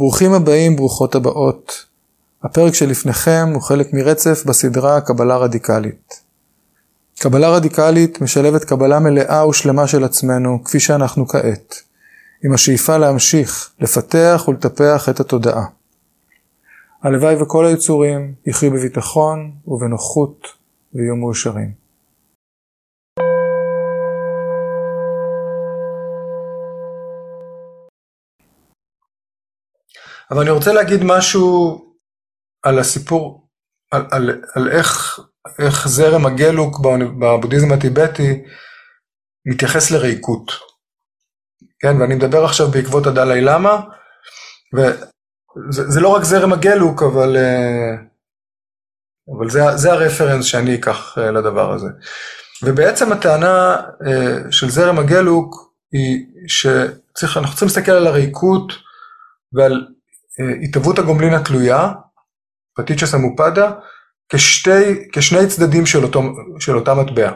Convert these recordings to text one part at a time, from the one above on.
ברוכים הבאים, ברוכות הבאות. הפרק שלפניכם הוא חלק מרצף בסדרה קבלה רדיקלית. קבלה רדיקלית משלבת קבלה מלאה ושלמה של עצמנו, כפי שאנחנו כעת, עם השאיפה להמשיך, לפתח ולטפח את התודעה. הלוואי וכל היצורים יחיו בביטחון ובנוחות ויהיו מאושרים. אבל אני רוצה להגיד משהו על הסיפור, על, על, על איך, איך זרם הגלוק בבודהיזם הטיבטי מתייחס לריקות. כן, ואני מדבר עכשיו בעקבות הדלאי למה, וזה לא רק זרם הגלוק, אבל, אה, אבל זה, זה הרפרנס שאני אקח אה, לדבר הזה. ובעצם הטענה אה, של זרם הגלוק היא שאנחנו צריכים להסתכל על הריקות ועל התהוות הגומלין התלויה, פטיצ'ה סמופדה, כשתי, כשני צדדים של, אותו, של אותה מטבע.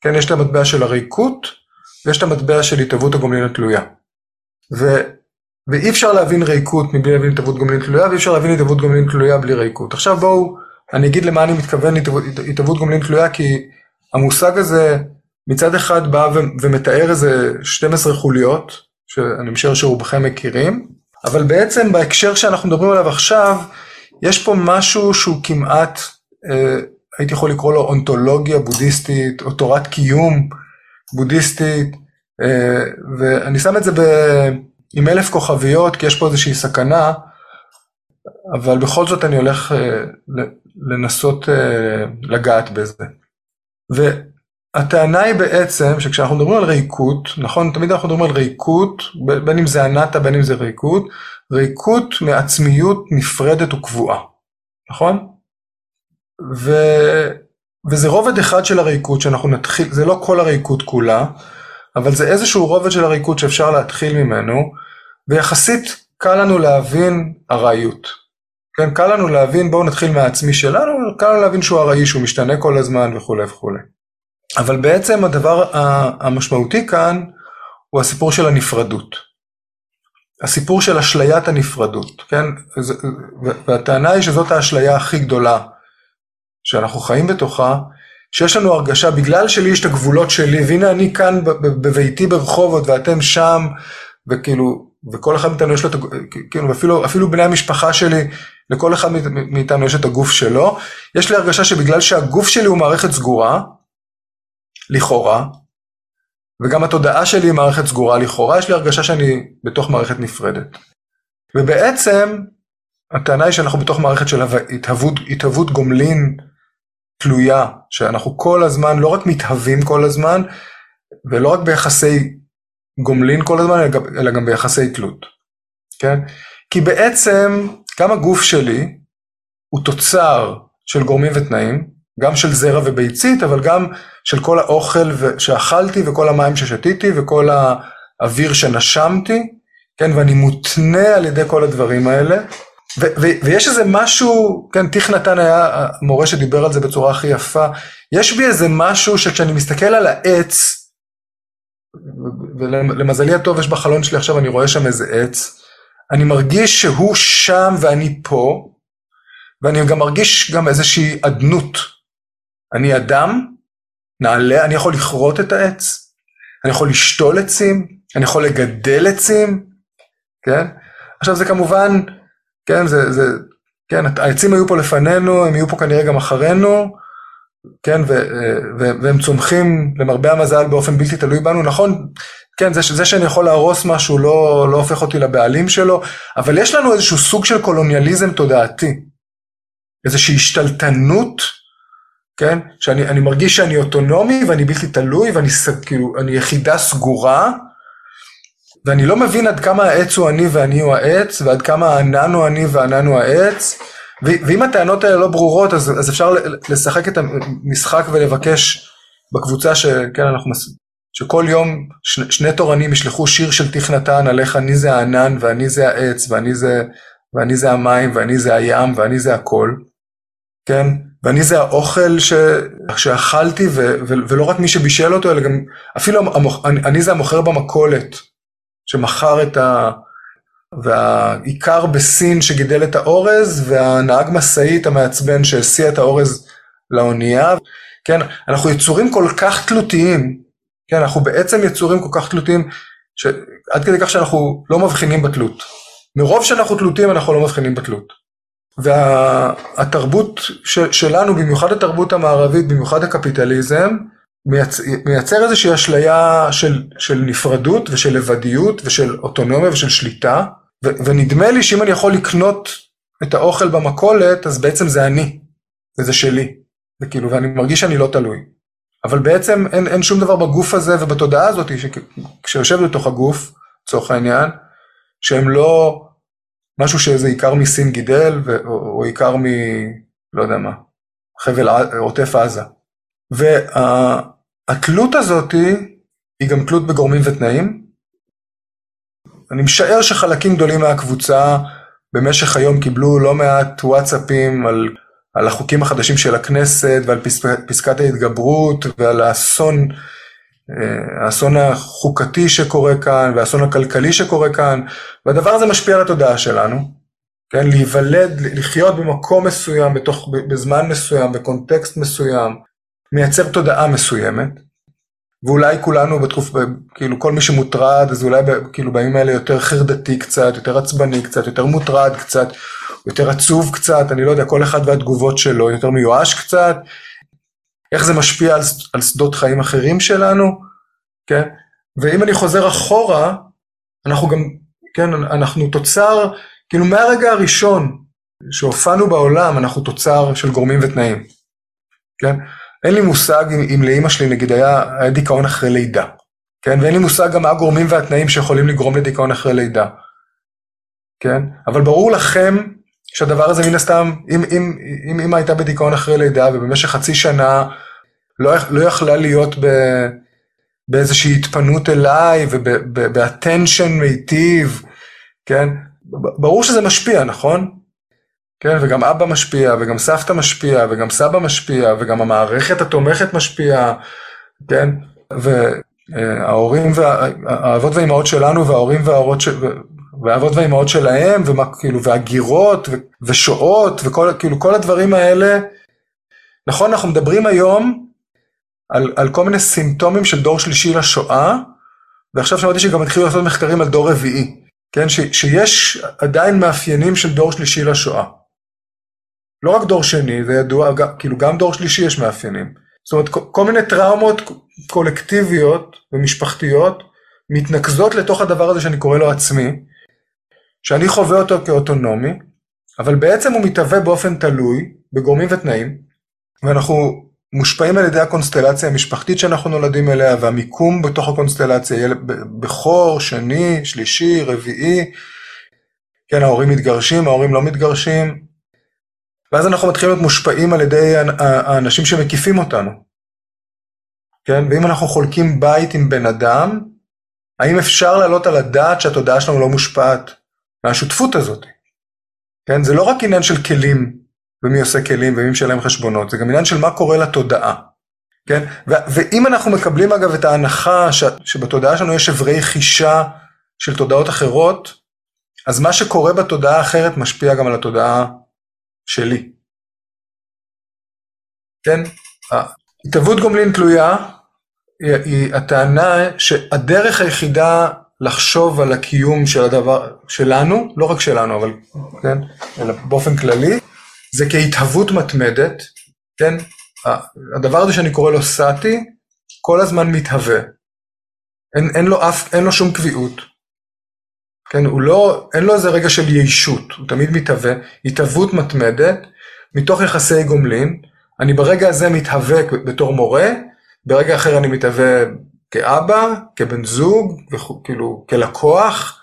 כן, יש את המטבע של הריקות, ויש את המטבע של התהוות הגומלין התלויה. ו, ואי אפשר להבין ריקות מבלי להבין התהוות גומלין תלויה, ואי אפשר להבין התהוות גומלין תלויה בלי ריקות. עכשיו בואו, אני אגיד למה אני מתכוון התהוות גומלין תלויה, כי המושג הזה מצד אחד בא ומתאר איזה 12 חוליות, שאני משער שרובכם מכירים, אבל בעצם בהקשר שאנחנו מדברים עליו עכשיו, יש פה משהו שהוא כמעט, אה, הייתי יכול לקרוא לו אונתולוגיה בודהיסטית, או תורת קיום בודהיסטית, אה, ואני שם את זה ב, עם אלף כוכביות, כי יש פה איזושהי סכנה, אבל בכל זאת אני הולך אה, לנסות אה, לגעת בזה. הטענה היא בעצם שכשאנחנו מדברים על ריקות, נכון? תמיד אנחנו מדברים על ריקות, בין אם זה אנטה בין אם זה ריקות, ריקות מעצמיות נפרדת וקבועה, נכון? ו... וזה רובד אחד של הריקות שאנחנו נתחיל, זה לא כל הריקות כולה, אבל זה איזשהו רובד של הריקות שאפשר להתחיל ממנו, ויחסית קל לנו להבין ארעיות. כן, קל לנו להבין, בואו נתחיל מהעצמי שלנו, קל לנו להבין שהוא ארעי, שהוא משתנה כל הזמן וכולי וכולי. אבל בעצם הדבר המשמעותי כאן הוא הסיפור של הנפרדות. הסיפור של אשליית הנפרדות, כן? והטענה היא שזאת האשליה הכי גדולה שאנחנו חיים בתוכה, שיש לנו הרגשה, בגלל שלי יש את הגבולות שלי, והנה אני כאן בביתי ברחובות ואתם שם, וכאילו, וכל אחד מאיתנו יש לו את, כאילו, אפילו, אפילו בני המשפחה שלי, לכל אחד מאיתנו יש את הגוף שלו, יש לי הרגשה שבגלל שהגוף שלי הוא מערכת סגורה, לכאורה, וגם התודעה שלי היא מערכת סגורה לכאורה, יש לי הרגשה שאני בתוך מערכת נפרדת. ובעצם, הטענה היא שאנחנו בתוך מערכת של התהוות, התהוות גומלין תלויה, שאנחנו כל הזמן, לא רק מתהווים כל הזמן, ולא רק ביחסי גומלין כל הזמן, אלא גם ביחסי תלות, כן? כי בעצם, גם הגוף שלי הוא תוצר של גורמים ותנאים, גם של זרע וביצית, אבל גם של כל האוכל שאכלתי וכל המים ששתיתי וכל האוויר שנשמתי, כן, ואני מותנה על ידי כל הדברים האלה. ויש איזה משהו, כן, טיך נתן היה המורה שדיבר על זה בצורה הכי יפה, יש בי איזה משהו שכשאני מסתכל על העץ, ולמזלי הטוב יש בחלון שלי עכשיו, אני רואה שם איזה עץ, אני מרגיש שהוא שם ואני פה, ואני גם מרגיש גם איזושהי אדנות. אני אדם, נעלה, אני יכול לכרות את העץ, אני יכול לשתול עצים, אני יכול לגדל עצים, כן? עכשיו זה כמובן, כן, זה, זה, כן, העצים היו פה לפנינו, הם יהיו פה כנראה גם אחרינו, כן, ו, ו, והם צומחים למרבה המזל באופן בלתי תלוי בנו, נכון, כן, זה, זה שאני יכול להרוס משהו לא, לא הופך אותי לבעלים שלו, אבל יש לנו איזשהו סוג של קולוניאליזם תודעתי, איזושהי השתלטנות כן? שאני מרגיש שאני אוטונומי ואני בלתי תלוי ואני כאילו, אני יחידה סגורה ואני לא מבין עד כמה העץ הוא אני ואני הוא העץ ועד כמה הענן הוא אני והענן הוא העץ ואם הטענות האלה לא ברורות אז, אז אפשר לשחק את המשחק ולבקש בקבוצה שכן אנחנו שכל יום שני, שני תורנים ישלחו שיר של תיך נתן על איך אני זה הענן ואני זה העץ ואני זה, ואני זה המים ואני זה הים ואני זה הכל כן ואני זה האוכל ש... שאכלתי, ו... ולא רק מי שבישל אותו, אלא גם, אפילו המוכ... אני, אני זה המוכר במכולת, שמכר את, ה... והעיקר בסין שגידל את האורז, והנהג משאית המעצבן שהסיע את האורז לאונייה. כן, אנחנו יצורים כל כך תלותיים, כן, אנחנו בעצם יצורים כל כך תלותיים, ש... עד כדי כך שאנחנו לא מבחינים בתלות. מרוב שאנחנו תלותיים אנחנו לא מבחינים בתלות. והתרבות וה... שלנו, במיוחד התרבות המערבית, במיוחד הקפיטליזם, מייצ... מייצר איזושהי אשליה של, של נפרדות ושל לבדיות ושל אוטונומיה ושל שליטה, ו... ונדמה לי שאם אני יכול לקנות את האוכל במכולת, אז בעצם זה אני, וזה שלי. וכאילו, ואני מרגיש שאני לא תלוי. אבל בעצם אין, אין שום דבר בגוף הזה ובתודעה הזאת, כשיושב בתוך הגוף, לצורך העניין, שהם לא משהו שאיזה עיקר מסין גידל, ו, או, עיקר מ... לא יודע מה, חבל עוטף עזה. והתלות הזאת היא גם תלות בגורמים ותנאים. אני משער שחלקים גדולים מהקבוצה במשך היום קיבלו לא מעט וואטסאפים על על החוקים החדשים של הכנסת ועל פסקת ההתגברות ועל האסון, האסון החוקתי שקורה כאן והאסון הכלכלי שקורה כאן, והדבר הזה משפיע על התודעה שלנו, כן, להיוולד, לחיות במקום מסוים, בתוך, בזמן מסוים, בקונטקסט מסוים, מייצר תודעה מסוימת, ואולי כולנו בתקוף, כאילו כל מי שמוטרד, אז אולי כאילו בימים האלה יותר חרדתי קצת, יותר עצבני קצת, יותר מוטרד קצת, יותר עצוב קצת, אני לא יודע, כל אחד והתגובות שלו, יותר מיואש קצת, איך זה משפיע על, על שדות חיים אחרים שלנו, כן? ואם אני חוזר אחורה, אנחנו גם, כן, אנחנו תוצר, כאילו מהרגע הראשון שהופענו בעולם, אנחנו תוצר של גורמים ותנאים, כן? אין לי מושג אם, אם לאימא שלי נגיד היה, היה דיכאון אחרי לידה, כן? ואין לי מושג גם מה הגורמים והתנאים שיכולים לגרום לדיכאון אחרי לידה, כן? אבל ברור לכם שהדבר הזה מן הסתם, אם, אם, אם אמא הייתה בדיכאון אחרי לידה ובמשך חצי שנה לא, לא יכלה להיות ב, באיזושהי התפנות אליי ובאטנשן מיטיב, כן? ברור שזה משפיע, נכון? כן, וגם אבא משפיע, וגם סבתא משפיע, וגם סבא משפיע, וגם המערכת התומכת משפיעה, כן? וההורים, וה... האבות והאימהות שלנו, וההורים וההורות, ש... והאבות והאימהות שלהם, ומה, כאילו, והגירות, ו... ושואות, וכל, כאילו, כל הדברים האלה. נכון, אנחנו מדברים היום על, על כל מיני סימפטומים של דור שלישי לשואה, ועכשיו שמעתי שגם התחילו לעשות מחקרים על דור רביעי, כן? ש, שיש עדיין מאפיינים של דור שלישי לשואה. לא רק דור שני, זה ידוע, כאילו גם דור שלישי יש מאפיינים. זאת אומרת, כל מיני טראומות קולקטיביות ומשפחתיות מתנקזות לתוך הדבר הזה שאני קורא לו עצמי, שאני חווה אותו כאוטונומי, אבל בעצם הוא מתהווה באופן תלוי בגורמים ותנאים, ואנחנו מושפעים על ידי הקונסטלציה המשפחתית שאנחנו נולדים אליה, והמיקום בתוך הקונסטלציה, בכור, שני, שלישי, רביעי, כן, ההורים מתגרשים, ההורים לא מתגרשים, ואז אנחנו מתחילים להיות מושפעים על ידי האנשים שמקיפים אותנו. כן? ואם אנחנו חולקים בית עם בן אדם, האם אפשר להעלות על הדעת שהתודעה שלנו לא מושפעת מהשותפות הזאת? כן? זה לא רק עניין של כלים, ומי עושה כלים ומי משלם חשבונות, זה גם עניין של מה קורה לתודעה. כן? ואם אנחנו מקבלים אגב את ההנחה ש- שבתודעה שלנו יש אברי חישה של תודעות אחרות, אז מה שקורה בתודעה האחרת משפיע גם על התודעה שלי. כן? התהוות גומלין תלויה היא, היא הטענה שהדרך היחידה לחשוב על הקיום של הדבר שלנו, לא רק שלנו, אבל כן, אלא באופן כללי, זה כהתהוות מתמדת, כן? הדבר הזה שאני קורא לו סאטי, כל הזמן מתהווה. אין, אין, לו אף, אין לו שום קביעות. כן, הוא לא, אין לו איזה רגע של יישות, הוא תמיד מתהווה, התהוות מתמדת, מתוך יחסי גומלין, אני ברגע הזה מתהווה בתור מורה, ברגע אחר אני מתהווה כאבא, כבן זוג, כאילו כלקוח,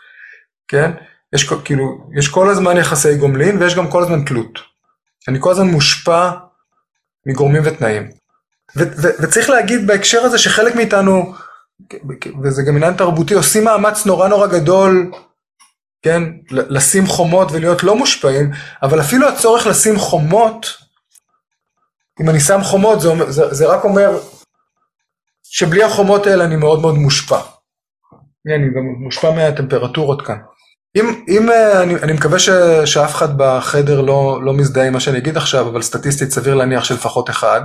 כן? יש כאילו, יש כל הזמן יחסי גומלין ויש גם כל הזמן תלות. אני כל הזמן מושפע מגורמים ותנאים. ו- ו- וצריך להגיד בהקשר הזה שחלק מאיתנו, וזה גם עניין תרבותי, עושים מאמץ נורא נורא גדול כן, לשים חומות ולהיות לא מושפעים, אבל אפילו הצורך לשים חומות, אם אני שם חומות זה, זה, זה רק אומר שבלי החומות האלה אני מאוד מאוד מושפע. אני גם מושפע מהטמפרטורות כאן. אם, אם אה, אני, אני מקווה ש, שאף אחד בחדר לא, לא מזדהה עם מה שאני אגיד עכשיו, אבל סטטיסטית סביר להניח שלפחות אחד.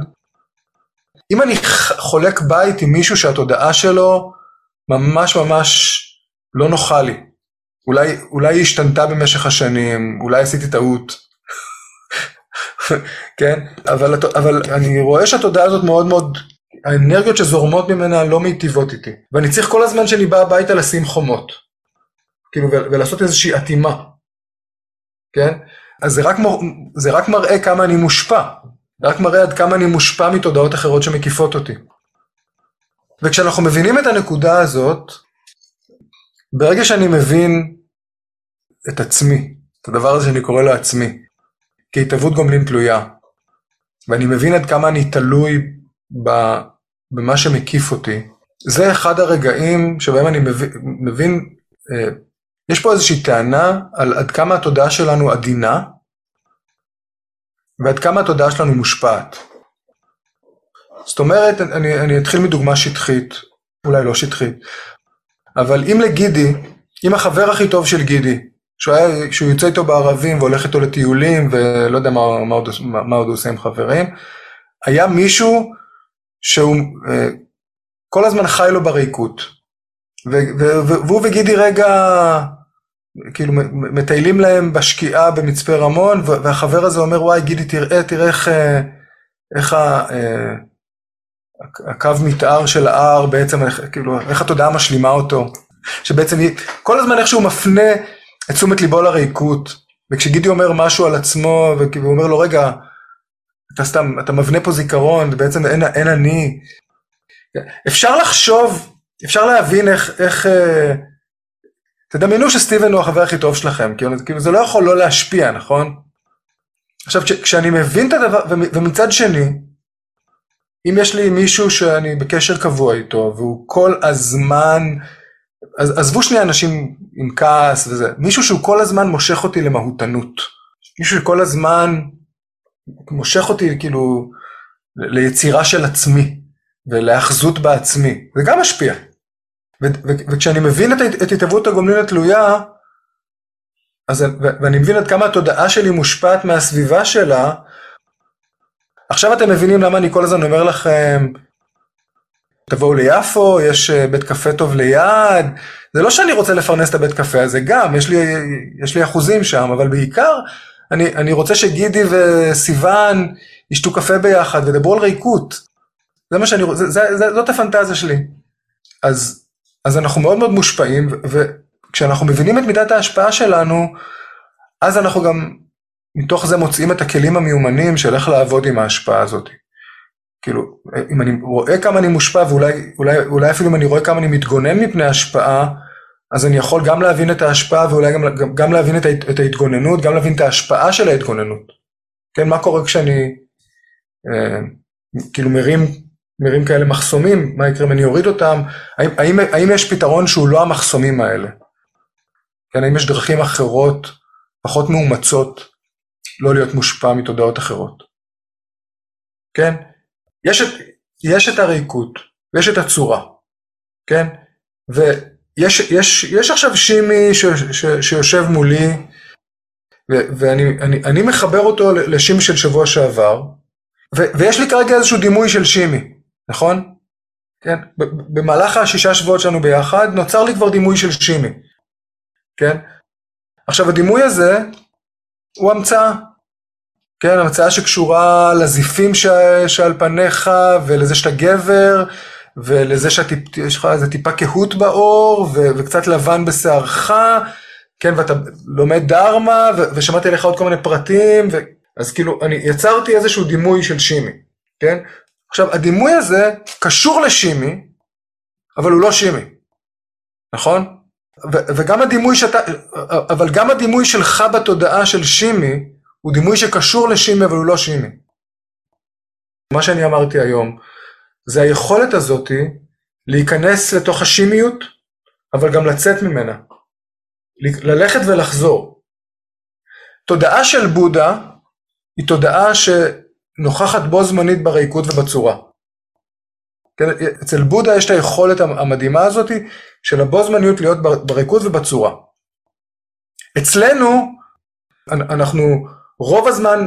אם אני חולק בית עם מישהו שהתודעה שלו ממש ממש לא נוחה לי, אולי, אולי היא השתנתה במשך השנים, אולי עשיתי טעות, כן? אבל, אבל אני רואה שהתודעה הזאת מאוד מאוד, האנרגיות שזורמות ממנה לא מיטיבות איתי, ואני צריך כל הזמן שאני בא הביתה לשים חומות, כאילו, ולעשות איזושהי אטימה, כן? אז זה רק, זה רק מראה כמה אני מושפע, זה רק מראה עד כמה אני מושפע מתודעות אחרות שמקיפות אותי. וכשאנחנו מבינים את הנקודה הזאת, ברגע שאני מבין את עצמי, את הדבר הזה שאני קורא לו עצמי, כהתהוות גומלין תלויה, ואני מבין עד כמה אני תלוי במה שמקיף אותי, זה אחד הרגעים שבהם אני מבין, אה, יש פה איזושהי טענה על עד כמה התודעה שלנו עדינה, ועד כמה התודעה שלנו מושפעת. זאת אומרת, אני, אני אתחיל מדוגמה שטחית, אולי לא שטחית, אבל אם לגידי, אם החבר הכי טוב של גידי, שהוא, היה, שהוא יוצא איתו בערבים והולך איתו לטיולים ולא יודע מה, מה, עוד, מה, מה עוד הוא עושה עם חברים, היה מישהו שהוא אה, כל הזמן חי לו בריקות. והוא וגידי רגע כאילו מטיילים להם בשקיעה במצפה רמון והחבר הזה אומר וואי גידי תראה תראה איך, אה, איך ה, אה, הקו מתאר של ההר בעצם כאילו איך התודעה משלימה אותו שבעצם היא כל הזמן איכשהו מפנה את תשומת ליבו לריקות, וכשגידי אומר משהו על עצמו, והוא אומר לו, רגע, אתה סתם, אתה מבנה פה זיכרון, בעצם אין, אין אני. אפשר לחשוב, אפשר להבין איך, איך, אה, תדמיינו שסטיבן הוא החבר הכי טוב שלכם, כאילו, זה לא יכול לא להשפיע, נכון? עכשיו, כש, כשאני מבין את הדבר, ומצד שני, אם יש לי מישהו שאני בקשר קבוע איתו, והוא כל הזמן, עזבו שנייה אנשים עם כעס וזה, מישהו שהוא כל הזמן מושך אותי למהותנות. מישהו שכל הזמן מושך אותי כאילו ליצירה של עצמי ולהאחזות בעצמי, זה גם משפיע. וכשאני מבין את, את התהוות הגומלין התלויה, אז, ואני מבין עד כמה התודעה שלי מושפעת מהסביבה שלה, עכשיו אתם מבינים למה אני כל הזמן אומר לכם, תבואו ליפו, יש אה, בית קפה טוב ליד, זה לא שאני רוצה לפרנס את הבית קפה הזה, גם, יש לי, יש לי אחוזים שם, אבל בעיקר, אני, אני רוצה שגידי וסיוון ישתו קפה ביחד וידברו על ריקות. זה מה שאני רוצה, זה, זה, זאת הפנטזיה שלי. אז, אז אנחנו מאוד מאוד מושפעים, וכשאנחנו מבינים את מידת ההשפעה שלנו, אז אנחנו גם מתוך זה מוצאים את הכלים המיומנים של איך לעבוד עם ההשפעה הזאת. כאילו, אם אני רואה כמה אני מושפע, ואולי אולי, אולי אפילו אם אני רואה כמה אני מתגונן מפני השפעה, אז אני יכול גם להבין את ההשפעה ואולי גם, גם, להבין את, את ההתגוננות, גם להבין את ההשפעה של ההתגוננות. כן, מה קורה כשאני אה, כאילו מרים, מרים כאלה מחסומים, מה יקרה אם אני אוריד אותם, האם, האם, האם יש פתרון שהוא לא המחסומים האלה? כן, האם יש דרכים אחרות, פחות מאומצות, לא להיות מושפע מתודעות אחרות? כן? יש את, יש את הריקות, ויש את הצורה, כן? ויש יש, יש עכשיו שימי שיושב מולי, ואני אני, אני מחבר אותו לשימי של שבוע שעבר, ויש לי כרגע איזשהו דימוי של שימי, נכון? כן? במהלך השישה שבועות שלנו ביחד, נוצר לי כבר דימוי של שימי, כן? עכשיו הדימוי הזה הוא המצאה, כן, המצאה שקשורה לזיפים. שעל פניך, ולזה שאתה גבר, ולזה שיש לך איזה טיפה קהות בעור. וקצת לבן בשערך, כן, ואתה לומד דרמה. ושמעתי עליך עוד כל מיני פרטים. אז כאילו, אני יצרתי איזשהו דימוי של שימי, כן? עכשיו, הדימוי הזה קשור לשימי, אבל הוא לא שימי, נכון? וגם הדימוי שאתה, אבל גם הדימוי שלך בתודעה של שימי, הוא דימוי שקשור לשימי אבל הוא לא שימי. מה שאני אמרתי היום, זה היכולת הזאתי להיכנס לתוך השימיות, אבל גם לצאת ממנה. ללכת ולחזור. תודעה של בודה היא תודעה שנוכחת בו זמנית בריקות ובצורה. כן, אצל בודה יש את היכולת המדהימה הזאת של הבו זמניות להיות בריקות ובצורה. אצלנו, אנחנו רוב הזמן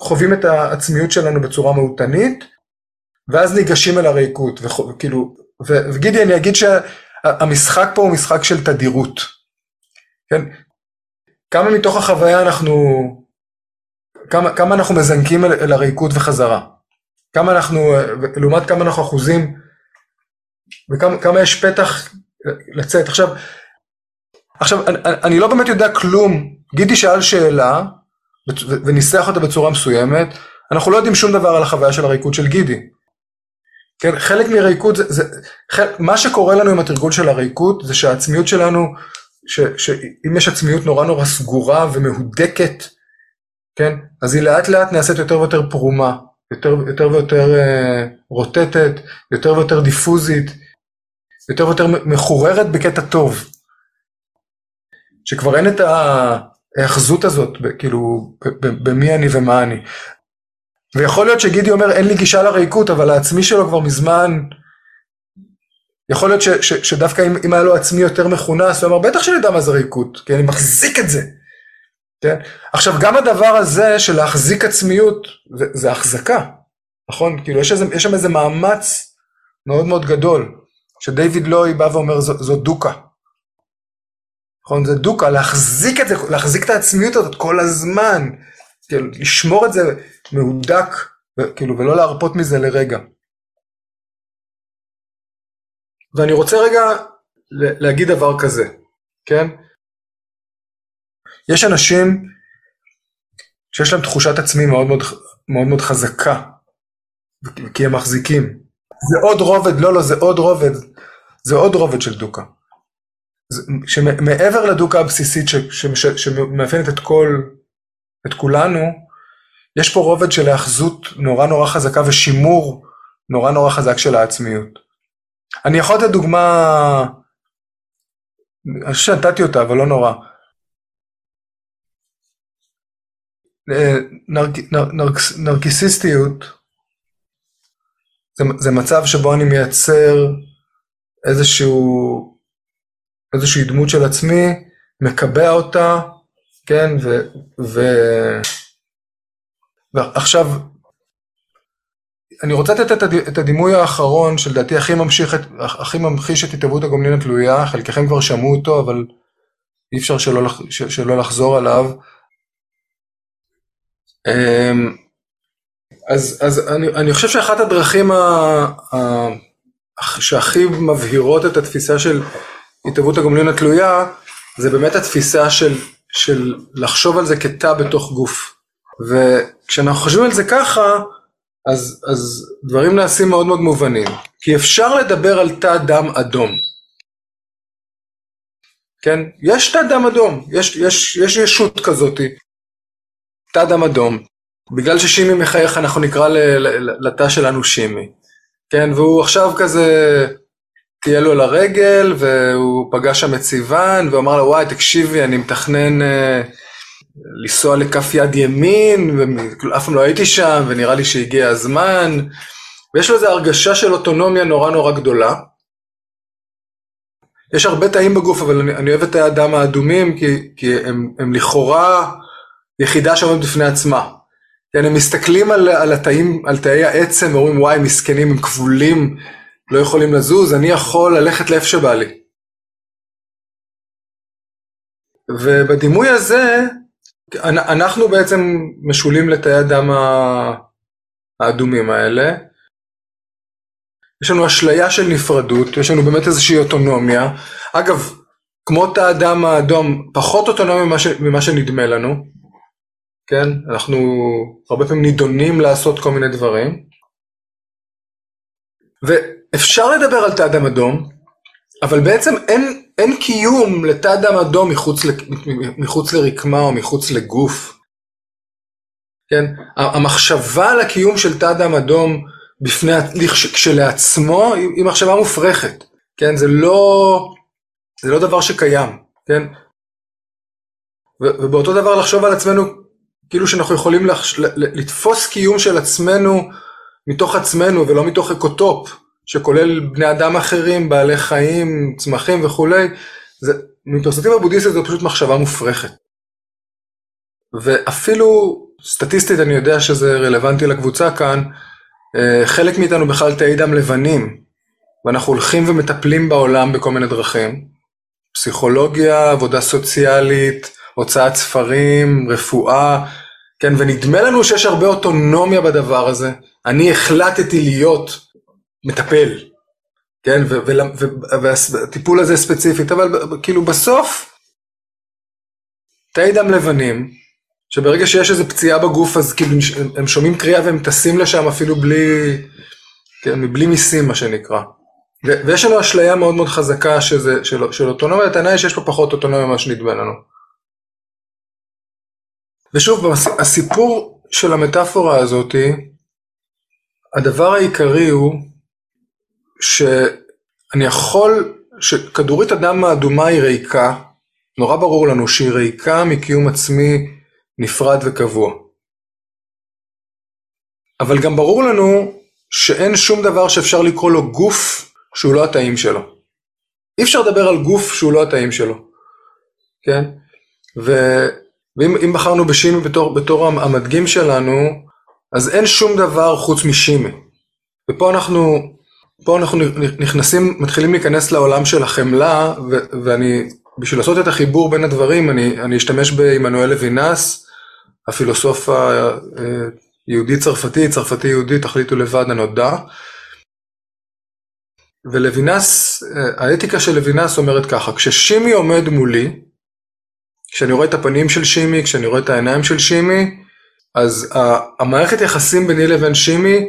חווים את העצמיות שלנו בצורה מהותנית, ואז ניגשים אל הריקות, וכאילו, וגידי אני אגיד שהמשחק פה הוא משחק של תדירות, כן? כמה מתוך החוויה אנחנו, כמה, כמה אנחנו מזנקים אל, אל הריקות וחזרה, כמה אנחנו, לעומת כמה אנחנו אחוזים, וכמה יש פתח לצאת. עכשיו, עכשיו אני, אני לא באמת יודע כלום, גידי שאל שאלה, וניסח אותה בצורה מסוימת, אנחנו לא יודעים שום דבר על החוויה של הריקוד של גידי. כן, חלק מריקוד, מה שקורה לנו עם התרגול של הריקוד, זה שהעצמיות שלנו, שאם יש עצמיות נורא נורא סגורה ומהודקת, כן, אז היא לאט לאט נעשית יותר ויותר פרומה, יותר, יותר ויותר אה, רוטטת, יותר ויותר דיפוזית, יותר ויותר מחוררת בקטע טוב. שכבר אין את ההאחזות הזאת, כאילו, במי אני ומה אני. ויכול להיות שגידי אומר אין לי גישה לריקות, אבל העצמי שלו כבר מזמן, יכול להיות ש, ש, שדווקא אם, אם היה לו עצמי יותר מכונס, הוא אמר בטח שאני יודע מה זה ריקות, כי אני מחזיק את זה. כן? עכשיו גם הדבר הזה של להחזיק עצמיות, זה, זה החזקה, נכון? כאילו יש, איזה, יש שם איזה מאמץ מאוד מאוד גדול, שדייוויד לוי בא ואומר זו, דוקה. נכון? זה דוקה, להחזיק את זה, להחזיק את העצמיות הזאת כל הזמן, כאילו, לשמור את זה מהודק, כאילו, ולא להרפות מזה לרגע. ואני רוצה רגע להגיד דבר כזה, כן? יש אנשים שיש להם תחושת עצמי מאוד מאוד, מאוד, מאוד חזקה, כי הם מחזיקים. זה עוד רובד, לא, לא, זה עוד רובד, זה עוד רובד של דוקה. שמעבר לדוקה הבסיסית שמאפיינת את כל, את כולנו, יש פה רובד של היאחזות נורא נורא חזקה ושימור נורא נורא חזק של העצמיות. אני יכול לתת דוגמה, אני חושב שנתתי אותה, אבל לא נורא. אה, נרק, נרק, נרקיסיסטיות זה, זה מצב שבו אני מייצר איזשהו איזושהי דמות של עצמי, מקבע אותה, כן, ו... ו... ועכשיו, אני רוצה לתת את הדימוי האחרון שלדעתי הכי ממשיך, את, הכי ממחיש את התהוות הגומלין התלויה, חלקכם כבר שמעו אותו, אבל אי אפשר שלא, שלא לחזור עליו. אמ, אז, אז אני, אני חושב שאחת הדרכים ה, ה, שהכי מבהירות את התפיסה של התהוות הגומלין התלויה, זה באמת התפיסה של, של לחשוב על זה כתא בתוך גוף. וכשאנחנו חושבים על זה ככה, אז, אז דברים נעשים מאוד מאוד מובנים. כי אפשר לדבר על תא דם אדום. כן? יש תא דם אדום, יש, יש, יש ישות כזאתי, תא דם אדום. בגלל ששימי מחייך אנחנו נקרא לתא שלנו שימי. כן, והוא עכשיו כזה תהיה לו לרגל, והוא פגש שם את סיוון, והוא אמר לו, וואי, תקשיבי, אני מתכנן אה, לנסוע לכף יד ימין, ואף פעם לא הייתי שם, ונראה לי שהגיע הזמן, ויש לו איזו הרגשה של אוטונומיה נורא נורא גדולה. יש הרבה תאים בגוף, אבל אני, אני אוהב את תאי הדם האדומים, כי, כי הם, הם לכאורה יחידה שעומדת בפני עצמה. כן, הם מסתכלים על, על התאים, על תאי העצם, ואומרים, וואי, מסכנים, הם כבולים. לא יכולים לזוז, אני יכול ללכת לאיפה שבא לי. ובדימוי הזה, אנחנו בעצם משולים לתאי הדם האדומים האלה. יש לנו אשליה של נפרדות, יש לנו באמת איזושהי אוטונומיה. אגב, כמו תא הדם האדום, פחות אוטונומיה ממה, ש... ממה שנדמה לנו. כן? אנחנו הרבה פעמים נידונים לעשות כל מיני דברים. ו... אפשר לדבר על תא דם אדום, אבל בעצם אין, אין קיום לתא דם אדום מחוץ, מחוץ לרקמה או מחוץ לגוף. כן? המחשבה על הקיום של תא דם אדום בפני, כשלעצמו היא, מחשבה מופרכת. כן? זה לא, לא דבר שקיים. כן? ובאותו דבר לחשוב על עצמנו כאילו שאנחנו יכולים לתפוס קיום של עצמנו מתוך עצמנו ולא מתוך אקוטופ. שכולל בני אדם אחרים, בעלי חיים, צמחים וכולי, זה, מפרספקטיבה בודהיסטית זו פשוט מחשבה מופרכת. ואפילו סטטיסטית אני יודע שזה רלוונטי לקבוצה כאן, אה, חלק מאיתנו בכלל תאי דם לבנים, ואנחנו הולכים ומטפלים בעולם בכל מיני דרכים. פסיכולוגיה, עבודה סוציאלית, הוצאת ספרים, רפואה, כן, ונדמה לנו שיש הרבה אוטונומיה בדבר הזה. אני החלטתי להיות מטפל, כן, והטיפול הזה ספציפית, אבל כאילו בסוף, תאי דם לבנים, שברגע שיש איזו פציעה בגוף אז כאילו הם שומעים קריאה והם טסים לשם אפילו בלי, כן, מבלי מיסים מה שנקרא. ויש לנו אשליה מאוד מאוד חזקה שזה, של, של אוטונומיה, הטענה היא שיש פה פחות אוטונומיה ממה שנדמה לנו. ושוב, הסיפור של המטאפורה הזאתי, הדבר העיקרי הוא שאני יכול, שכדורית הדם האדומה היא ריקה, נורא ברור לנו שהיא ריקה מקיום עצמי נפרד וקבוע. אבל גם ברור לנו שאין שום דבר שאפשר לקרוא לו גוף שהוא לא התאים שלו. אי אפשר לדבר על גוף שהוא לא התאים שלו, כן? ו... ואם בחרנו בשימי בתור, בתור המדגים שלנו, אז אין שום דבר חוץ משימי. ופה אנחנו, פה אנחנו נכנסים, מתחילים להיכנס לעולם של החמלה, ואני, בשביל לעשות את החיבור בין הדברים, אני, אני אשתמש בעמנואל לוינס, הפילוסוף היהודי צרפתי, צרפתי יהודי, תחליטו לבד הנודע. ולוינס, האתיקה של לוינס אומרת ככה, כששימי עומד מולי, כשאני רואה את הפנים של שימי, כשאני רואה את העיניים של שימי, אז המערכת יחסים ביני לבין שימי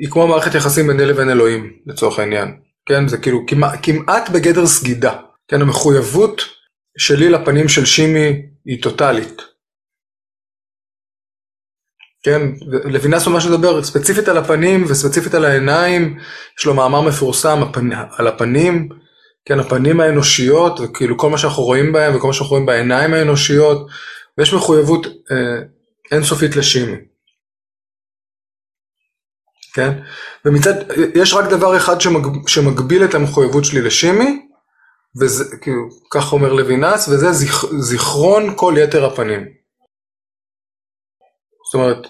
היא כמו מערכת יחסים ביני לבין אלוהים, לצורך העניין. כן, זה כאילו כמעט, כמעט בגדר סגידה. כן, המחויבות שלי לפנים של שימי היא טוטאלית. כן, לוינס ממש מדבר ספציפית על הפנים וספציפית על העיניים, יש לו מאמר מפורסם הפנ... על הפנים, כן, הפנים האנושיות, וכאילו כל מה שאנחנו רואים בהם וכל מה שאנחנו רואים בעיניים האנושיות, ויש מחויבות אה, אינסופית לשימי. כן, ומצד, יש רק דבר אחד שמג, שמגביל את המחויבות שלי לשימי, וזה, כאילו, כך אומר לוינס, וזה זכ, זיכרון כל יתר הפנים. זאת אומרת,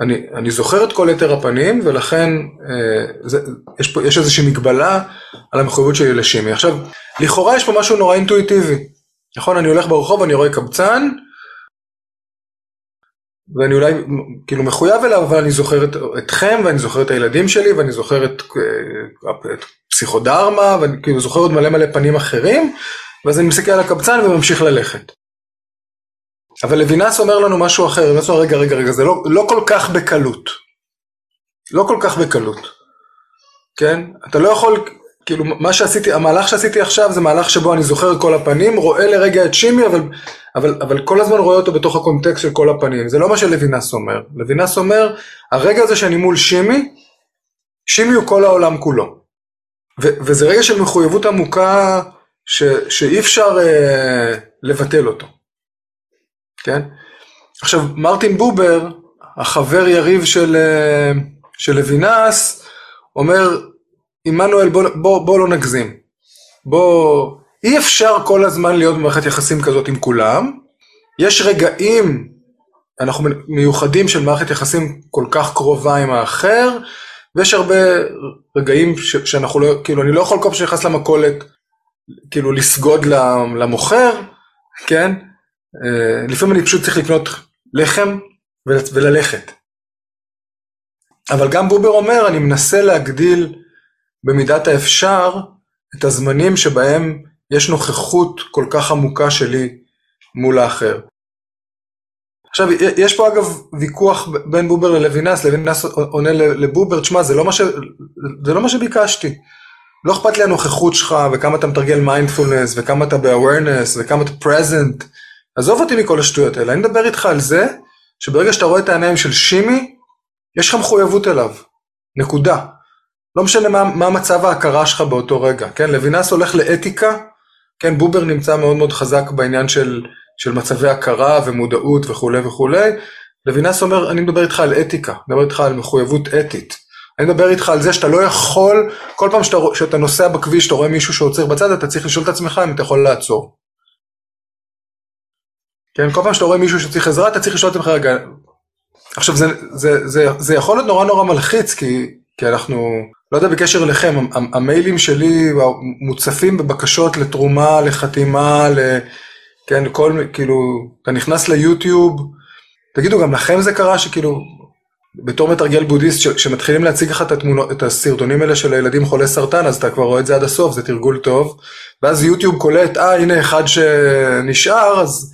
אני, אני זוכר את כל יתר הפנים, ולכן אה, זה, יש, פה, יש איזושהי מגבלה על המחויבות שלי לשימי. עכשיו, לכאורה יש פה משהו נורא אינטואיטיבי. נכון, אני הולך ברחוב, אני רואה קבצן, ואני אולי כאילו מחויב אליו, אבל אני זוכר את, אתכם, ואני זוכר את הילדים שלי, ואני זוכר את, אה, את פסיכודרמה, ואני כאילו זוכר עוד מלא מלא פנים אחרים, ואז אני מסתכל על הקבצן וממשיך ללכת. אבל לוינס אומר לנו משהו אחר, לוינס אומר רגע רגע רגע זה לא, לא כל כך בקלות, לא כל כך בקלות, כן? אתה לא יכול, כאילו מה שעשיתי, המהלך שעשיתי עכשיו זה מהלך שבו אני זוכר כל הפנים, רואה לרגע את שימי אבל, אבל, אבל כל הזמן רואה אותו בתוך הקונטקסט של כל הפנים, זה לא מה שלוינס אומר, לוינס אומר הרגע הזה שאני מול שימי, שימי הוא כל העולם כולו, ו, וזה רגע של מחויבות עמוקה ש, שאי אפשר אה, לבטל אותו. כן? עכשיו, מרטין בובר, החבר יריב של, אה, של לוינס, אומר, עמנואל, בוא, בוא, בוא לא נגזים. בוא, אי אפשר כל הזמן להיות במערכת יחסים כזאת עם כולם. יש רגעים, אנחנו מיוחדים של מערכת יחסים כל כך קרובה עם האחר, ויש הרבה רגעים ש, שאנחנו לא, כאילו, אני לא יכול כל פעם שנכנס למכולת, כאילו לסגוד למוכר, כן? אה, לפעמים אני פשוט צריך לקנות לחם וללכת. אבל גם בובר אומר, אני מנסה להגדיל במידת האפשר את הזמנים שבהם יש נוכחות כל כך עמוקה שלי מול האחר. עכשיו, יש פה אגב ויכוח בין בובר ללוינס, לוינס עונה לבובר, תשמע, זה, לא ש... זה לא מה שביקשתי. לא אכפת לי הנוכחות שלך, וכמה אתה מתרגל מיינדפולנס, וכמה אתה ב-awareness, וכמה אתה present. עזוב אותי מכל השטויות האלה, אני מדבר איתך על זה שברגע שאתה רואה את העיניים של שימי, יש לך מחויבות אליו, נקודה. לא משנה מה, מצב ההכרה שלך באותו רגע, כן? לוינס הולך לאתיקה, כן? בובר נמצא מאוד מאוד חזק בעניין של, של מצבי הכרה ומודעות וכולי וכולי. לוינס אומר, אני מדבר איתך על אתיקה, אני מדבר איתך על מחויבות אתית. אני מדבר איתך על זה שאתה לא יכול, כל פעם שאתה נוסע בכביש, אתה רואה מישהו שעוצר בצד, אתה צריך לשאול את עצמך אם אתה יכול לעצור. כן, כל פעם שאתה רואה מישהו שצריך עזרה, אתה צריך לשאול את עצמך רגע. עכשיו, זה, זה, זה, זה יכול להיות נורא נורא מלחיץ, כי, כי אנחנו, לא יודע בקשר אליכם, המיילים שלי מוצפים בבקשות לתרומה, לחתימה, ל... כן, כל, כאילו, אתה נכנס ליוטיוב, תגידו, גם לכם זה קרה שכאילו, בתור מתרגל בודהיסט, כשמתחילים להציג לך את, התמונות, את הסרטונים האלה של הילדים חולי סרטן, אז אתה כבר רואה את זה עד הסוף, זה תרגול טוב, ואז יוטיוב קולט, אה, הנה אחד שנשאר, אז,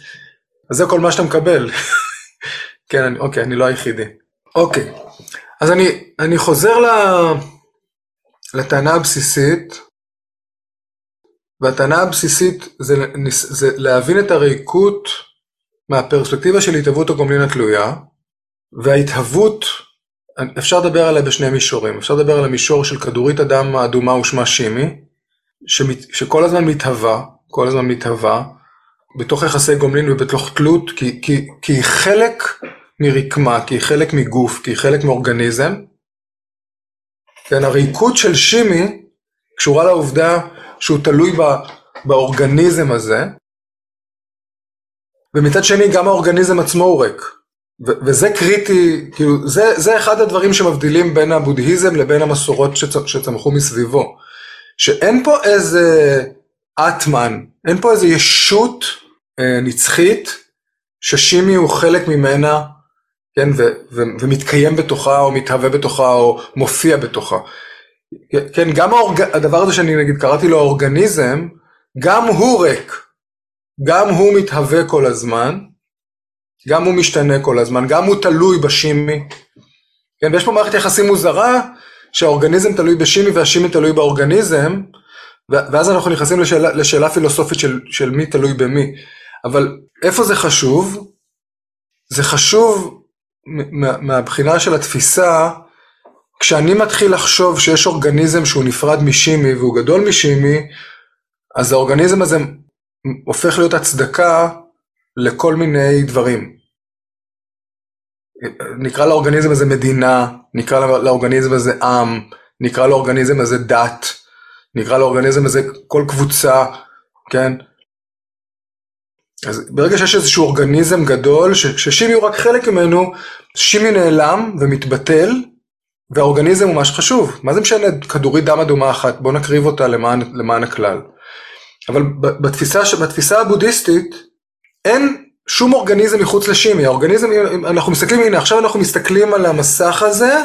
אז זה כל מה שאתה מקבל. כן, אני, אוקיי, אני לא היחידי. אוקיי, אז אני, אני חוזר ל, לטענה הבסיסית, והטענה הבסיסית זה, להבין את הריקות מהפרספקטיבה של התהוות הגומלין התלויה, וההתהוות, אפשר לדבר עליה בשני מישורים. אפשר לדבר על המישור של כדורית אדם האדומה ושמה שימי, שכל הזמן מתהווה, כל הזמן מתהווה, בתוך יחסי גומלין ובתוך תלות, כי, כי, כי היא חלק מרקמה, כי היא חלק מגוף, כי היא חלק מאורגניזם. כן, הריקות של שימי קשורה לעובדה שהוא תלוי באורגניזם הזה, ומצד שני גם האורגניזם עצמו הוא ריק. וזה קריטי, כאילו, זה, זה אחד הדברים שמבדילים בין הבודהיזם לבין המסורות שצ- שצמחו מסביבו. שאין פה איזה אטמן, אין פה איזה ישות אה, נצחית, ששימי הוא חלק ממנה, כן, ו- ו- ומתקיים בתוכה, או מתהווה בתוכה, או מופיע בתוכה. כן, גם האורג... הדבר הזה שאני נגיד קראתי לו אורגניזם, גם הוא ריק, גם הוא מתהווה כל הזמן, גם הוא משתנה כל הזמן, גם הוא תלוי בשימי. כן, ויש פה מערכת יחסים מוזרה, שהאורגניזם תלוי בשימי והשימי תלוי באורגניזם, ואז אנחנו נכנסים לשאלה, לשאלה פילוסופית של, של מי תלוי במי. אבל איפה זה חשוב? זה חשוב מהבחינה של התפיסה, כשאני מתחיל לחשוב שיש אורגניזם שהוא נפרד משימי והוא גדול משימי, אז האורגניזם הזה הופך להיות הצדקה לכל מיני דברים. נקרא לאורגניזם הזה מדינה, נקרא לאורגניזם הזה עם, נקרא לאורגניזם הזה דת, נקרא לאורגניזם הזה כל קבוצה, כן? אז ברגע שיש איזשהו אורגניזם גדול, ששימי הוא רק חלק ממנו, שימי נעלם ומתבטל, והאורגניזם הוא מה שחשוב. מה זה משנה כדורית דם אדומה אחת, בוא נקריב אותה למען, למען הכלל. אבל בתפיסה, בתפיסה הבודהיסטית, אין שום אורגניזם מחוץ לשימי, האורגניזם, אנחנו מסתכלים, הנה עכשיו אנחנו מסתכלים על המסך הזה,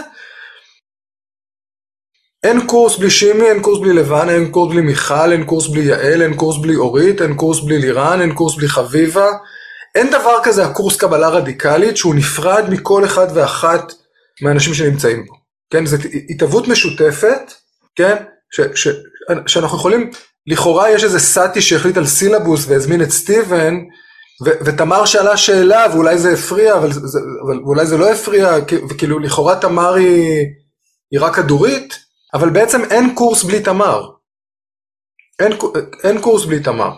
אין קורס בלי שימי, אין קורס בלי לבן, אין קורס בלי מיכל, אין קורס בלי יעל, אין קורס בלי אורית, אין קורס בלי לירן, אין קורס בלי חביבה. אין דבר כזה הקורס קבלה רדיקלית שהוא נפרד מכל אחד ואחת מהאנשים שנמצאים בו. כן, זו התהוות משותפת, כן, ש, ש, שאנחנו יכולים, לכאורה יש איזה סאטי שהחליט על סילבוס והזמין את סטיבן, ו- ותמר שאלה שאלה ואולי זה הפריע, אבל, זה, אבל אולי זה לא הפריע, וכאילו לכאורה תמר היא, היא רק כדורית, אבל בעצם אין קורס בלי תמר. אין, קורס בלי תמר.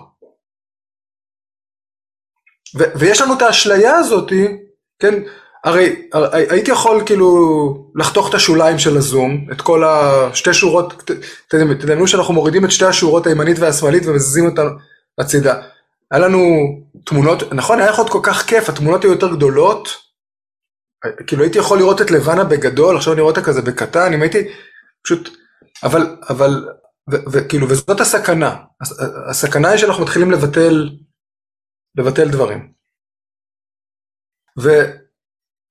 ויש לנו את האשליה הזאתי, כן, הרי, הייתי יכול כאילו לחתוך את השוליים של הזום, את כל השתי שורות, תדמיינו שאנחנו מורידים את שתי השורות הימנית והשמאלית ומזיזים אותן הצידה. היה לנו תמונות, נכון היה יכול להיות כל כך כיף, התמונות היו יותר גדולות, כאילו הייתי יכול לראות את לבנה בגדול, עכשיו אני רואה אותה כזה בקטן, אם הייתי פשוט, אבל, אבל, וכאילו, וזאת הסכנה, הסכנה היא שאנחנו מתחילים לבטל, לבטל דברים. ו,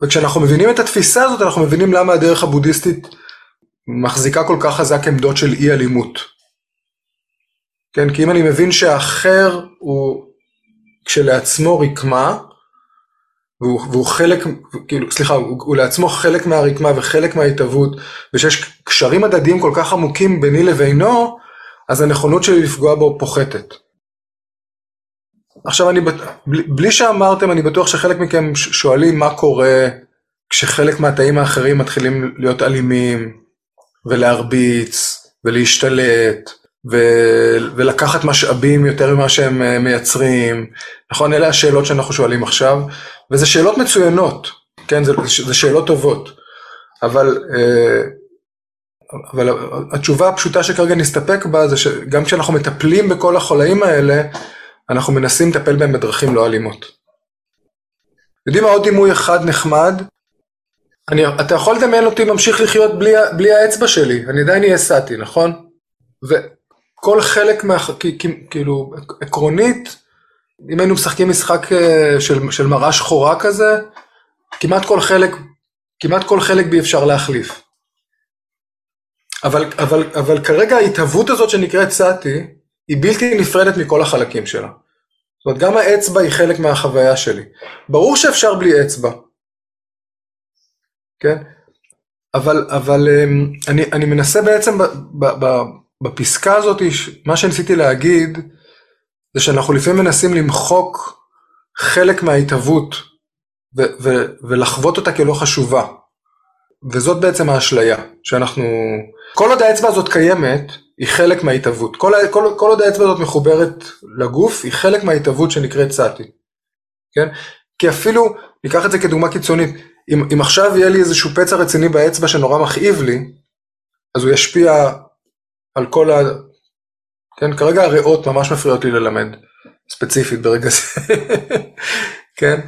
וכשאנחנו מבינים את התפיסה הזאת, אנחנו מבינים למה הדרך הבודהיסטית מחזיקה כל כך חזק עמדות של אי אלימות. כן, כי אם אני מבין שהאחר הוא כשלעצמו רקמה, והוא, והוא חלק, כאילו, סליחה, הוא, הוא לעצמו חלק מהרקמה וחלק מההתהוות, ושיש קשרים הדדיים כל כך עמוקים ביני לבינו, אז הנכונות שלי לפגוע בו פוחתת. עכשיו אני, בלי, בלי שאמרתם, אני בטוח שחלק מכם שואלים מה קורה כשחלק מהתאים האחרים מתחילים להיות אלימים, ולהרביץ, ולהשתלט, ו- ולקחת משאבים יותר ממה שהם אה, מייצרים, נכון? אלה השאלות שאנחנו שואלים עכשיו, וזה שאלות מצוינות, כן? זה, זה שאלות טובות, אבל, אה, אבל התשובה הפשוטה שכרגע נסתפק בה זה שגם כשאנחנו מטפלים בכל החולאים האלה, אנחנו מנסים לטפל בהם בדרכים לא אלימות. יודעים מה עוד דימוי אחד נחמד? אני, אתה יכול לדמיין אותי ממשיך לחיות בלי, בלי האצבע שלי, אני עדיין אהיה סאטי, נכון? וכל חלק מה... כאילו, עקרונית, אם היינו משחקים משחק אה, של, של מראה שחורה כזה, כמעט כל חלק, כמעט כל חלק בי אפשר להחליף. אבל, אבל, אבל כרגע ההתהוות הזאת שנקראת סאטי, היא בלתי נפרדת מכל החלקים שלה. זאת אומרת, גם האצבע היא חלק מהחוויה שלי. ברור שאפשר בלי אצבע, כן? אבל, אבל אמ, אני, אני מנסה בעצם ב, ב, ב, בפסקה הזאת, מה שניסיתי להגיד, זה שאנחנו לפעמים מנסים למחוק חלק מההתהוות ולחוות אותה כלא חשובה. וזאת בעצם האשליה, שאנחנו... כל עוד האצבע הזאת קיימת, היא חלק מההתהוות. כל, כל, כל עוד האצבע הזאת מחוברת לגוף, היא חלק מההתהוות שנקראת סאטי. כן? כי אפילו, ניקח את זה כדוגמה קיצונית, אם, אם עכשיו יהיה לי איזשהו פצע רציני באצבע שנורא מכאיב לי, אז הוא ישפיע על כל. כן, כרגע הריאות ממש מפריעות לי ללמד, ספציפית ברגע זה, כן?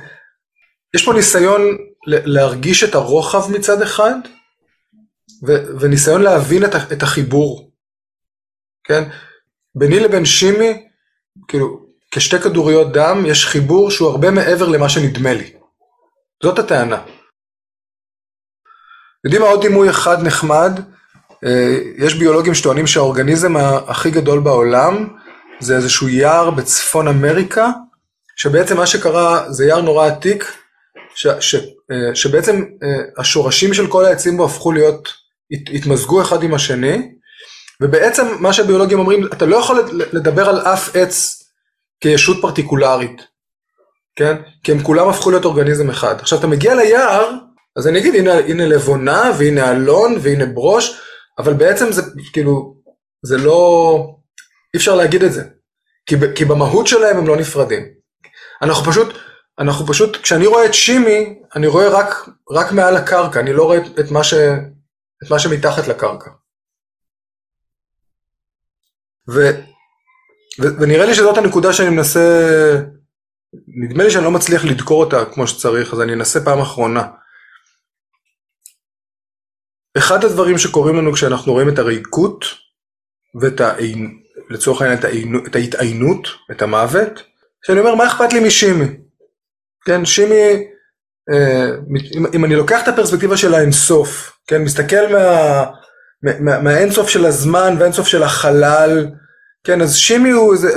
יש פה ניסיון להרגיש את הרוחב מצד אחד, ו- וניסיון להבין את, את החיבור, כן? ביני לבין שימי, כאילו, כשתי כדוריות דם, יש חיבור שהוא הרבה מעבר למה שנדמה לי. זאת הטענה. יודעים מה עוד דימוי אחד נחמד? אה, יש ביולוגים שטוענים שהאורגניזם הכי גדול בעולם זה איזשהו יער בצפון אמריקה, שבעצם מה שקרה זה יער נורא עתיק, ש, ש, אה, שבעצם אה, השורשים של כל העצים בו הפכו להיות, התמזגו אחד עם השני, ובעצם מה שהביולוגים אומרים, אתה לא יכול לדבר על אף עץ כישות פרטיקולרית, כן? כי הם כולם הפכו להיות אורגניזם אחד. עכשיו אתה מגיע ליער, אז אני אגיד הנה, הנה לבונה והנה אלון והנה ברוש, אבל בעצם זה כאילו, זה לא, אי אפשר להגיד את זה. כי, כי במהות שלהם הם לא נפרדים. אנחנו פשוט, אנחנו פשוט, כשאני רואה את שימי, אני רואה רק, רק מעל הקרקע, אני לא רואה את מה, ש, את מה שמתחת לקרקע. ו, ו, ונראה לי שזאת הנקודה שאני מנסה, נדמה לי שאני לא מצליח לדקור אותה כמו שצריך, אז אני אנסה פעם אחרונה. אחד הדברים שקורים לנו כשאנחנו רואים את הריקות ואת ה... לצורך העניין את, העינו, את ההתעיינות, את המוות, שאני אומר מה אכפת לי משימי? כן, שימי, אה, אם, אני לוקח את הפרספקטיבה של האינסוף, כן, מסתכל מה, מה, מהאינסוף של הזמן והאינסוף של החלל, כן, אז שימי הוא איזה,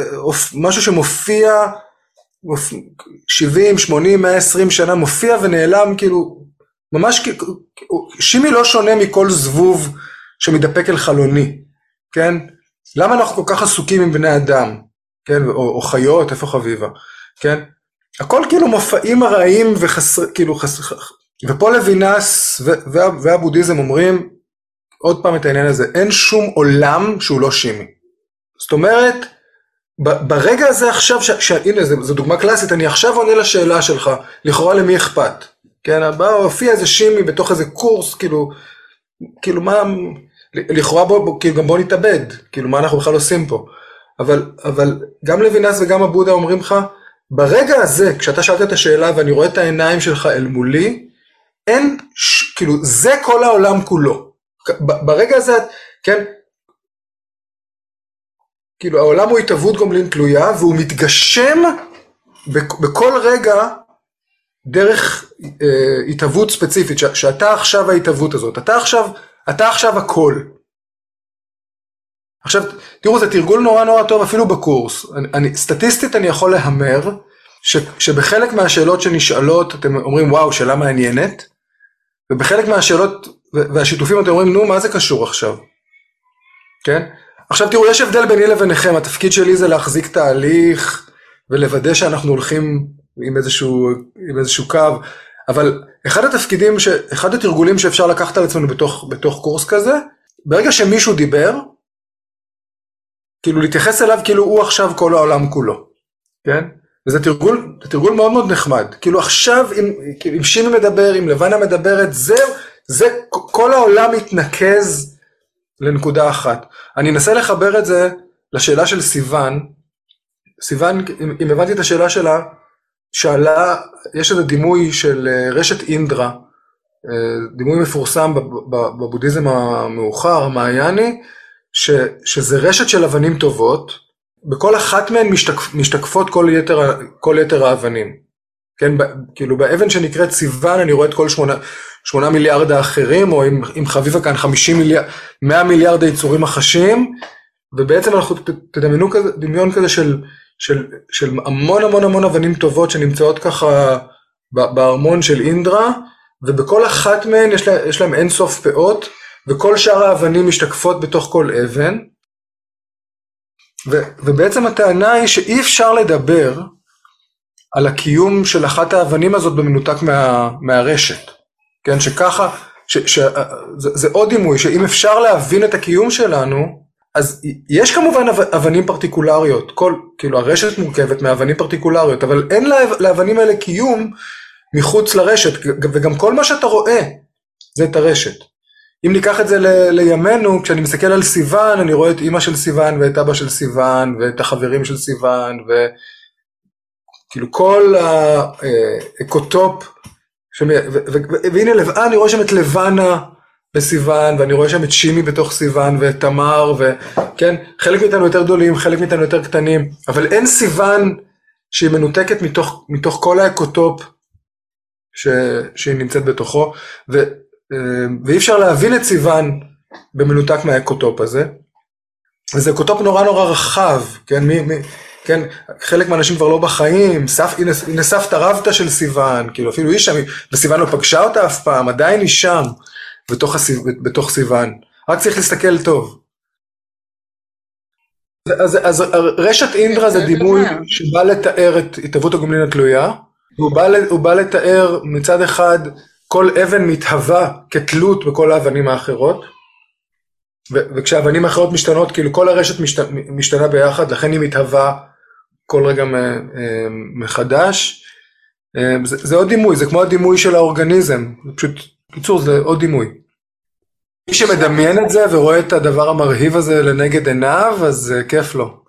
משהו שמופיע 70, 80, 120 שנה, מופיע ונעלם כאילו ממש שימי לא שונה מכל זבוב שמתדפק אל חלוני, כן? למה אנחנו כל כך עסוקים עם בני אדם, כן? או, או חיות, איפה חביבה, כן? הכל כאילו מופעים ארעיים וחסר, כאילו חסר, ופה לוינס והבודהיזם אומרים עוד פעם את העניין הזה, אין שום עולם שהוא לא שימי. זאת אומרת, ברגע הזה עכשיו, ש, הנה זו דוגמה קלאסית, אני עכשיו עונה לשאלה שלך, לכאורה למי אכפת? כן, בא, הופיע איזה שימי בתוך איזה קורס, כאילו, כאילו מה, לכאורה בוא, בוא, כאילו גם בוא נתאבד, כאילו מה אנחנו בכלל עושים פה. אבל, אבל גם לוינס וגם הבודה אומרים לך, ברגע הזה, כשאתה שאלת את השאלה ואני רואה את העיניים שלך אל מולי, אין, ש, כאילו, זה כל העולם כולו. ברגע הזה, כן, כאילו העולם הוא התהוות גומלין תלויה והוא מתגשם בכל רגע דרך אה, התהוות ספציפית, ש, שאתה עכשיו ההתהוות הזאת, אתה עכשיו, אתה עכשיו הכל. עכשיו, תראו, זה תרגול נורא נורא טוב אפילו בקורס. אני, אני, סטטיסטית אני יכול להמר ש, שבחלק מהשאלות שנשאלות אתם אומרים וואו, שאלה מעניינת, ובחלק מהשאלות והשיתופים אתם אומרים נו, מה זה קשור עכשיו? כן? עכשיו תראו, יש הבדל ביני לביניכם, התפקיד שלי זה להחזיק תהליך ולוודא שאנחנו הולכים עם איזשהו, עם איזשהו קו, אבל אחד התפקידים, ש, אחד התרגולים שאפשר לקחת על עצמנו בתוך, בתוך קורס כזה, ברגע שמישהו דיבר, כאילו להתייחס אליו כאילו הוא עכשיו כל העולם כולו, כן? וזה תרגול, זה תרגול מאוד מאוד נחמד, כאילו עכשיו אם, אם שימי מדבר, אם לבנה מדברת, זהו, זה, כל העולם מתנקז לנקודה אחת. אני אנסה לחבר את זה לשאלה של סיוון, סיוון, אם, אם הבנתי את השאלה שלה, שאלה, יש איזה דימוי של אה, רשת אינדרה, אה, דימוי מפורסם בבודהיזם המאוחר, המעייני, שזה רשת של אבנים טובות, בכל אחת מהן משתקפ, משתקפות כל יתר, כל יתר האבנים. כן, כאילו באבן שנקראת סיוון אני רואה את כל שמונה, שמונה מיליארד האחרים, או אם, אם חביבה כאן חמישים מיליארד, מאה מיליארד היצורים החשים, ובעצם אנחנו תדמיינו כזה, דמיון כזה של, של, של המון המון המון אבנים טובות שנמצאות ככה בארמון של אינדרה, ובכל אחת מהן יש, יש להם אינסוף פאות, וכל שאר האבנים משתקפות בתוך כל אבן. ובעצם הטענה היא שאי אפשר לדבר על הקיום של אחת האבנים הזאת במנותק מה, מהרשת. כן, שככה, ש, ש, זה, זה עוד דימוי, שאם אפשר להבין את הקיום שלנו, אז יש כמובן אבנים פרטיקולריות, כל, כאילו הרשת מורכבת מאבנים פרטיקולריות, אבל אין לאבנים האלה קיום מחוץ לרשת, וגם כל מה שאתה רואה זה את הרשת. אם ניקח את זה ל, לימינו, כשאני מסתכל על סיוון, אני רואה את אימא של סיוון ואת אבא של סיוון ואת החברים של סיוון, וכאילו כל האקוטופ, והנה אני רואה שם את לבנה, בסיוון, ואני רואה שם את שימי בתוך סיוון, ואת תמר, וכן, חלק מאיתנו יותר גדולים, חלק מאיתנו יותר קטנים, אבל אין סיוון שהיא מנותקת מתוך, מתוך כל האקוטופ ש, שהיא נמצאת בתוכו, ו, אה, ואי אפשר להבין את סיוון במנותק מהאקוטופ הזה. וזה אקוטופ נורא נורא רחב, כן, מי, מי, כן, חלק מהאנשים כבר לא בחיים, סף, הנה, הנה סבתא רבתא של סיוון, כאילו אפילו היא שם, וסיוון לא פגשה אותה אף פעם, עדיין היא שם. בתוך, הסיב... בתוך סיוון, רק צריך להסתכל טוב. אז, אז רשת אינדרה זה דימוי שבא לתאר את התהוות הגומלין התלויה, הוא בא, לתאר מצד אחד כל אבן מתהווה כתלות בכל האבנים האחרות, וכשהאבנים האחרות משתנות, כאילו כל הרשת משת, משתנה ביחד, לכן היא מתהווה כל רגע מחדש. זה, זה עוד דימוי, זה כמו הדימוי של האורגניזם, זה פשוט בקיצור, זה עוד דימוי. מי שמדמיין את זה ורואה את הדבר המרהיב הזה לנגד עיניו, אז כיף לו.